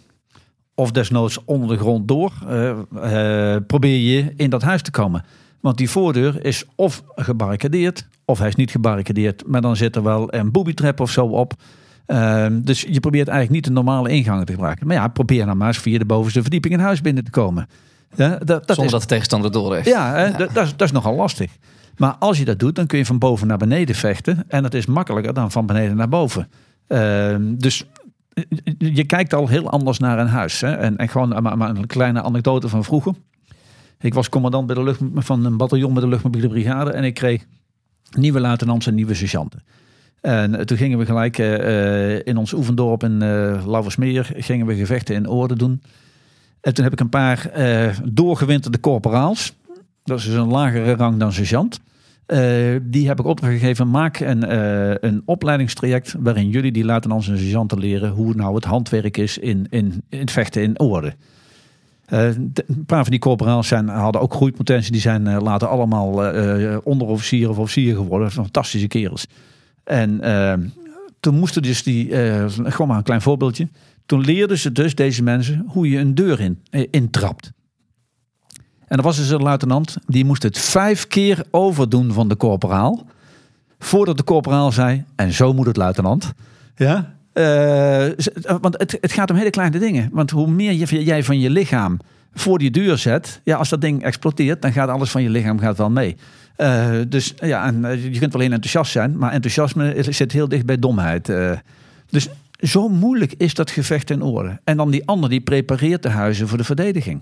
of desnoods onder de grond door, uh, uh, probeer je in dat huis te komen. Want die voordeur is of gebarricadeerd, of hij is niet gebarricadeerd, maar dan zit er wel een booby-trap of zo op. Uh, dus je probeert eigenlijk niet de normale ingangen te gebruiken. Maar ja, probeer dan maar eens via de bovenste verdieping in huis binnen te komen. Ja, dat, dat Zonder is, dat de tegenstander door heeft. Ja, ja. Dat, dat, is, dat is nogal lastig. Maar als je dat doet, dan kun je van boven naar beneden vechten. En dat is makkelijker dan van beneden naar boven. Ehm, dus je kijkt al heel anders naar een huis. Hè? En, en gewoon maar, maar een kleine anekdote van vroeger. Ik was commandant bij de lucht, van een bataljon met de luchtmobiele brigade. En ik kreeg nieuwe luitenants en nieuwe sergeanten. En toen gingen we gelijk uh, in ons oefendorp in uh, Lauwersmeer gingen we gevechten in orde doen. En toen heb ik een paar doorgewinterde corporaals. Dat is dus een lagere rang dan sergeant. Uh, die heb ik opdracht gegeven. Maak een, uh, een opleidingstraject waarin jullie die luitenants en sergeanten leren hoe nou het handwerk is in, in, in het vechten in orde. Uh, een paar van die corporaals zijn, hadden ook groeipotentie. Die zijn later allemaal onderofficier of officier geworden. Fantastische kerels. En toen moesten dus die, gewoon maar een klein voorbeeldje. Toen leerden ze dus deze mensen hoe je een deur in, intrapt. En er was dus een luitenant, die moest het vijf keer overdoen van de corporaal. Voordat de corporaal zei, en zo moet het luitenant. Ja? Uh, want het, het gaat om hele kleine dingen. Want hoe meer jij van je lichaam voor die deur zet, ja, als dat ding explodeert, dan gaat alles van je lichaam gaat wel mee. Uh, dus ja, en je kunt wel heel enthousiast zijn, maar enthousiasme zit heel dicht bij domheid. Uh, dus zo moeilijk is dat gevecht in orde. En dan die ander die prepareert de huizen voor de verdediging.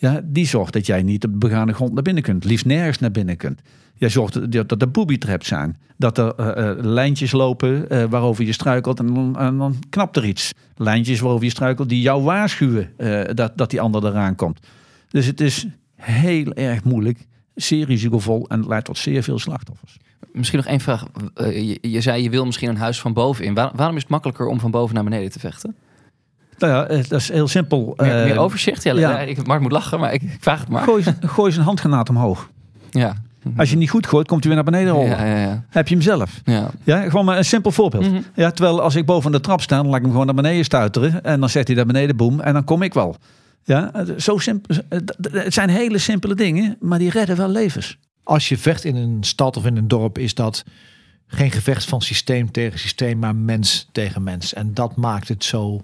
Ja, die zorgt dat jij niet op de begane grond naar binnen kunt. Liefst nergens naar binnen kunt. Jij zorgt dat, er booby-traps zijn. Dat er uh, uh, lijntjes lopen uh, waarover je struikelt en dan, dan knapt er iets. Lijntjes waarover je struikelt die jou waarschuwen dat, dat die ander eraan komt. Dus het is heel erg moeilijk, zeer risicovol en leidt tot zeer veel slachtoffers. Misschien nog één vraag. Je, zei je wil misschien een huis van boven in. Waar, waarom is het makkelijker om van boven naar beneden te vechten? Nou ja, dat is heel simpel. Meer, meer eh, overzicht? Ja, ja. Ik, Mark moet lachen, maar ik, ik vraag het maar. Gooi, gooi eens een handgranaat omhoog. Ja. Als je niet goed gooit, komt hij weer naar beneden rollen. Ja, ja, ja. Heb je hem zelf. Ja. Ja, gewoon maar een simpel voorbeeld. Mm -hmm. ja, terwijl als ik boven de trap sta, dan laat ik hem gewoon naar beneden stuiteren. En dan zet hij naar beneden, boem, en dan kom ik wel. Ja, zo simpel. Het zijn hele simpele dingen, maar die redden wel levens. als je vecht in een stad of in een dorp, is dat geen gevecht van systeem tegen systeem, maar mens tegen mens. En dat maakt het zo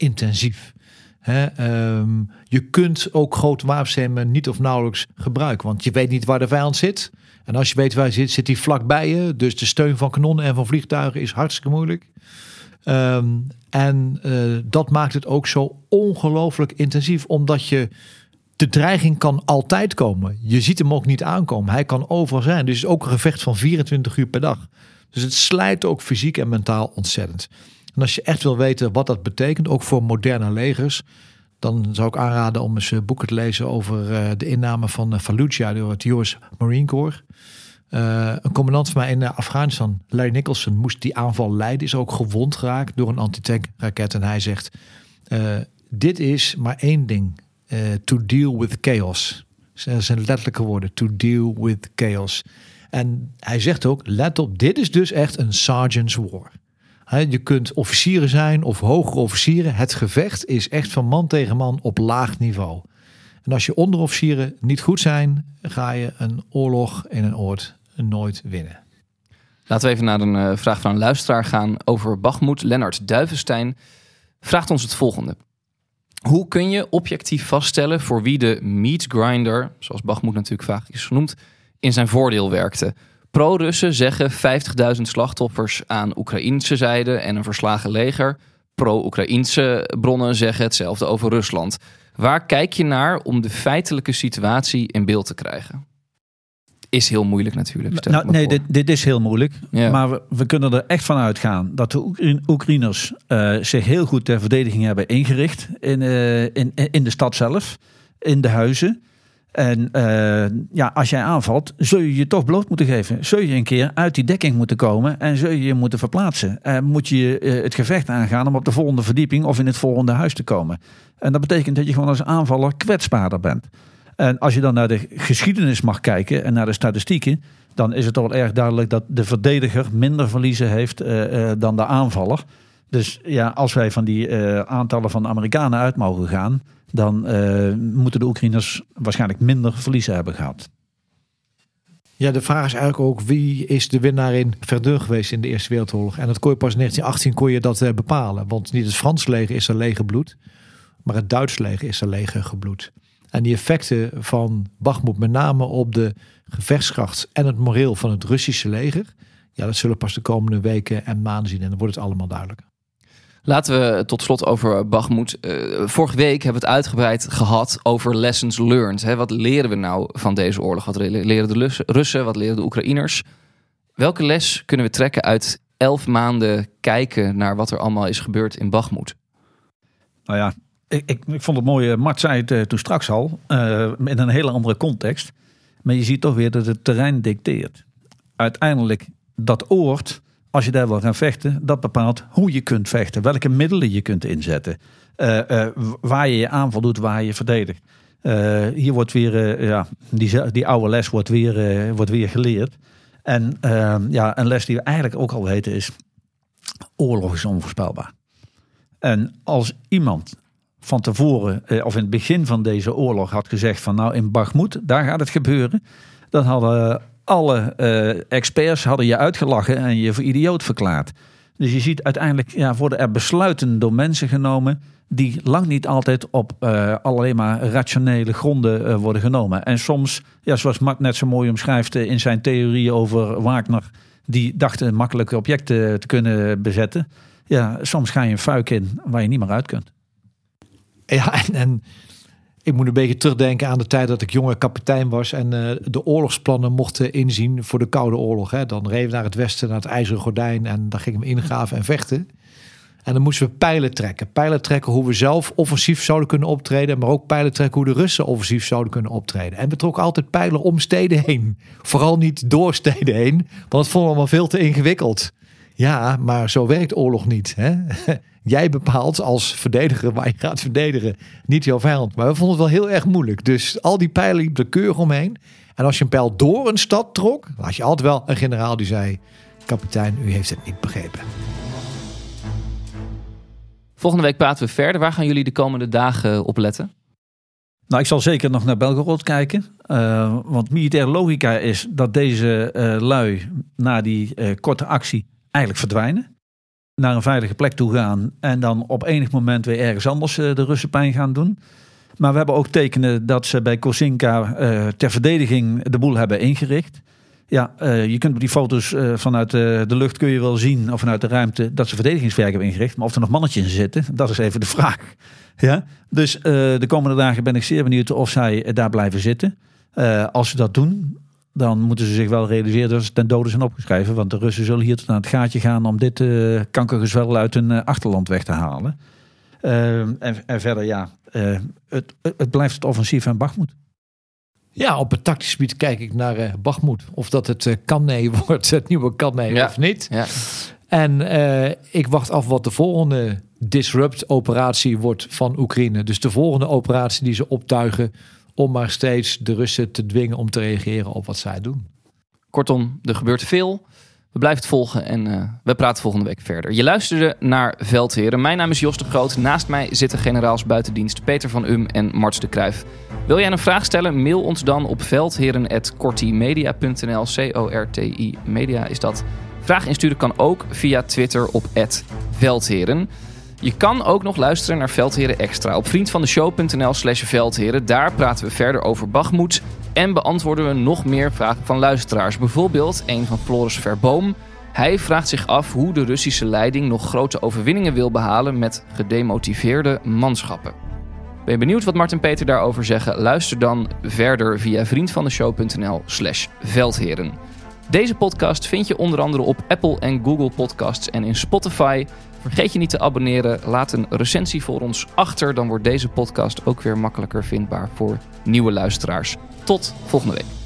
intensief. Ehm, je kunt ook grote wapensystemen niet of nauwelijks gebruiken, want je weet niet waar de vijand zit. En als je weet waar hij zit, zit hij vlakbij je. Dus de steun van kanonnen en van vliegtuigen is hartstikke moeilijk. Ehm, en eh, dat maakt het ook zo ongelooflijk intensief, omdat je de dreiging kan altijd komen. Je ziet hem ook niet aankomen. Hij kan overal zijn. Dus het is ook een gevecht van 24 uur per dag. Dus het slijt ook fysiek en mentaal ontzettend. En als je echt wil weten wat dat betekent, ook voor moderne legers, dan zou ik aanraden om eens eh, boeken te lezen over eh, de inname van eh, Fallujah door het US Marine Corps. een commandant van mij in Afghanistan, Larry Nicholson, moest die aanval leiden. Is ook gewond geraakt door een antitankraket. En hij zegt: Dit is maar één ding: to deal with chaos. Dat zijn letterlijke woorden: to deal with chaos. En hij zegt ook: Let op, dit is dus echt een sergeant's war je kunt officieren zijn of hogere officieren. Het gevecht is echt van man tegen man op laag niveau. En als je onderofficieren niet goed zijn, ga je een oorlog in een oord nooit winnen. Laten we even naar een uh, vraag van een luisteraar gaan over Bachmoed. Lennart Duivenstein vraagt ons het volgende. Hoe kun je objectief vaststellen voor wie de meat grinder, zoals Bachmoed natuurlijk vaak is genoemd, in zijn voordeel werkte? Pro-Russen zeggen 50.000 slachtoffers aan Oekraïnse zijde en een verslagen leger. Pro-Oekraïnse bronnen zeggen hetzelfde over Rusland. Waar kijk je naar om de feitelijke situatie in beeld te krijgen? Is heel moeilijk natuurlijk. Nou, nee, dit, dit, is heel moeilijk. Maar we, we, kunnen er echt van uitgaan dat de Oekraïners uh, zich heel goed ter verdediging hebben ingericht in, uh, in, in de stad zelf, in de huizen. En uh, ja, als jij aanvalt, zul je je toch bloot moeten geven. Zul je een keer uit die dekking moeten komen en zul je je moeten verplaatsen. En moet je uh, het gevecht aangaan om op de volgende verdieping of in het volgende huis te komen. En dat betekent dat je gewoon als aanvaller kwetsbaarder bent. En als je dan naar de geschiedenis mag kijken en naar de statistieken, dan is het wel erg duidelijk dat de verdediger minder verliezen heeft uh, dan de aanvaller. Dus ja, als wij van die aantallen van Amerikanen uit mogen gaan, dan uh, moeten de Oekraïners waarschijnlijk minder verliezen hebben gehad. Ja, de vraag is eigenlijk ook wie is de winnaar in Verdun geweest in de Eerste Wereldoorlog. En dat kon je pas in 1918 kon je dat uh, bepalen. Want niet het Frans leger is er lege bloed, maar het Duits leger is er lege gebloed. En die effecten van Bachmoed, met name op de gevechtskracht en het moreel van het Russische leger, ja, dat zullen pas de komende weken en maanden zien. En dan wordt het allemaal duidelijk. Laten we tot slot over Bachmoed. Uh, vorige week hebben we het uitgebreid gehad over lessons learned. Hè? Wat leren we nou van deze oorlog? Wat leren de Russen? Wat leren de Oekraïners? Welke les kunnen we trekken uit elf maanden kijken naar wat er allemaal is gebeurd in Bachmoed? Nou ja, ik, ik, vond het mooi. Mart zei het uh, toen straks al, uh, in een hele andere context. Maar je ziet toch weer dat het terrein dicteert. Uiteindelijk dat oord als je daar wil gaan vechten, dat bepaalt hoe je kunt vechten, welke middelen je kunt inzetten, uh, waar je je aanval doet, waar je verdedigt. Uh, hier wordt weer, ja, die, die oude les wordt weer, wordt weer geleerd. En ja, een les die we eigenlijk ook al weten is, oorlog is onvoorspelbaar. En als iemand van tevoren, of in het begin van deze oorlog had gezegd van nou in Bagmoed, daar gaat het gebeuren. Dan hadden alle uh, experts hadden je uitgelachen en je voor idioot verklaard. Dus je ziet uiteindelijk ja, worden er besluiten door mensen genomen die lang niet altijd op uh, alleen maar rationele gronden uh, worden genomen. En soms, ja, zoals Mark net zo mooi omschrijft in zijn theorie over Wagner, die dachten makkelijke objecten te kunnen bezetten. Ja, soms ga je een fuik in waar je niet meer uit kunt. Ja, en ik moet een beetje terugdenken aan de tijd dat ik jonge kapitein was en uh, de oorlogsplannen mochten inzien voor de Koude Oorlog. Hè. Dan reden we naar het westen, naar het IJzeren Gordijn en dan gingen we ingraven en vechten. En dan moesten we pijlen trekken. Pijlen trekken hoe we zelf offensief zouden kunnen optreden, maar ook pijlen trekken hoe de Russen offensief zouden kunnen optreden. En we trokken altijd pijlen om steden heen. Vooral niet door steden heen, want dat vonden we allemaal veel te ingewikkeld. Ja, maar zo werkt oorlog niet. Hè? Jij bepaalt als verdediger waar je gaat verdedigen, niet jouw vijand. Maar we vonden het wel heel erg moeilijk. Dus al die pijlen liepen er keurig omheen. En als je een pijl door een stad trok, had je altijd wel een generaal die zei: Kapitein, u heeft het niet begrepen. Volgende week praten we verder. Waar gaan jullie de komende dagen op letten? Nou, ik zal zeker nog naar Belgorod kijken. Uh, want militaire logica is dat deze uh, lui na die uh, korte actie eigenlijk verdwijnen. Naar een veilige plek toe gaan. En dan op enig moment weer ergens anders de Russen pijn gaan doen. Maar we hebben ook tekenen dat ze bij Kosinka ter verdediging de boel hebben ingericht. Ja, je kunt op die foto's vanuit de lucht kun je wel zien, of vanuit de ruimte, dat ze verdedigingswerk hebben ingericht. Maar of er nog mannetjes in zitten, dat is even de vraag. Ja? Dus de komende dagen ben ik zeer benieuwd of zij daar blijven zitten. Als ze dat doen, dan moeten ze zich wel realiseren dat ze ten dode zijn opgeschreven. Want de Russen zullen hier tot aan het gaatje gaan om dit uh, kankergezwel uit hun uh, achterland weg te halen. En, en, verder, ja, het, het, blijft het offensief van Bachmoed. Ja, op het tactisch gebied kijk ik naar uh, Bachmoed. Of dat het uh, Kanne wordt, het nieuwe Kanne ja. of niet. Ja. En ik wacht af wat de volgende disrupt-operatie wordt van Oekraïne. Dus de volgende operatie die ze optuigen om maar steeds de Russen te dwingen om te reageren op wat zij doen. Kortom, er gebeurt veel. We blijven het volgen en uh, we praten volgende week verder. Je luisterde naar Veldheren. Mijn naam is Jos de Groot. Naast mij zitten generaals buitendienst Peter van Um en Marts de Kruif. Wil jij een vraag stellen? Mail ons dan op veldheren.cortimedia.nl. C-O-R-T-I media is dat. Vraag insturen kan ook via Twitter op Veldheren. Je kan ook nog luisteren naar Veldheren Extra op vriendvandeshow.nl slash veldheren. Daar praten we verder over Bachmoed en beantwoorden we nog meer vragen van luisteraars. Bijvoorbeeld een van Floris Verboom. Hij vraagt zich af hoe de Russische leiding nog grote overwinningen wil behalen met gedemotiveerde manschappen. Ben je benieuwd wat Martin Peter daarover zeggen? Luister dan verder via vriendvandeshow.nl slash veldheren. Deze podcast vind je onder andere op Apple en Google Podcasts en in Spotify. Vergeet je niet te abonneren. Laat een recensie voor ons achter. Dan wordt deze podcast ook weer makkelijker vindbaar voor nieuwe luisteraars. Tot volgende week.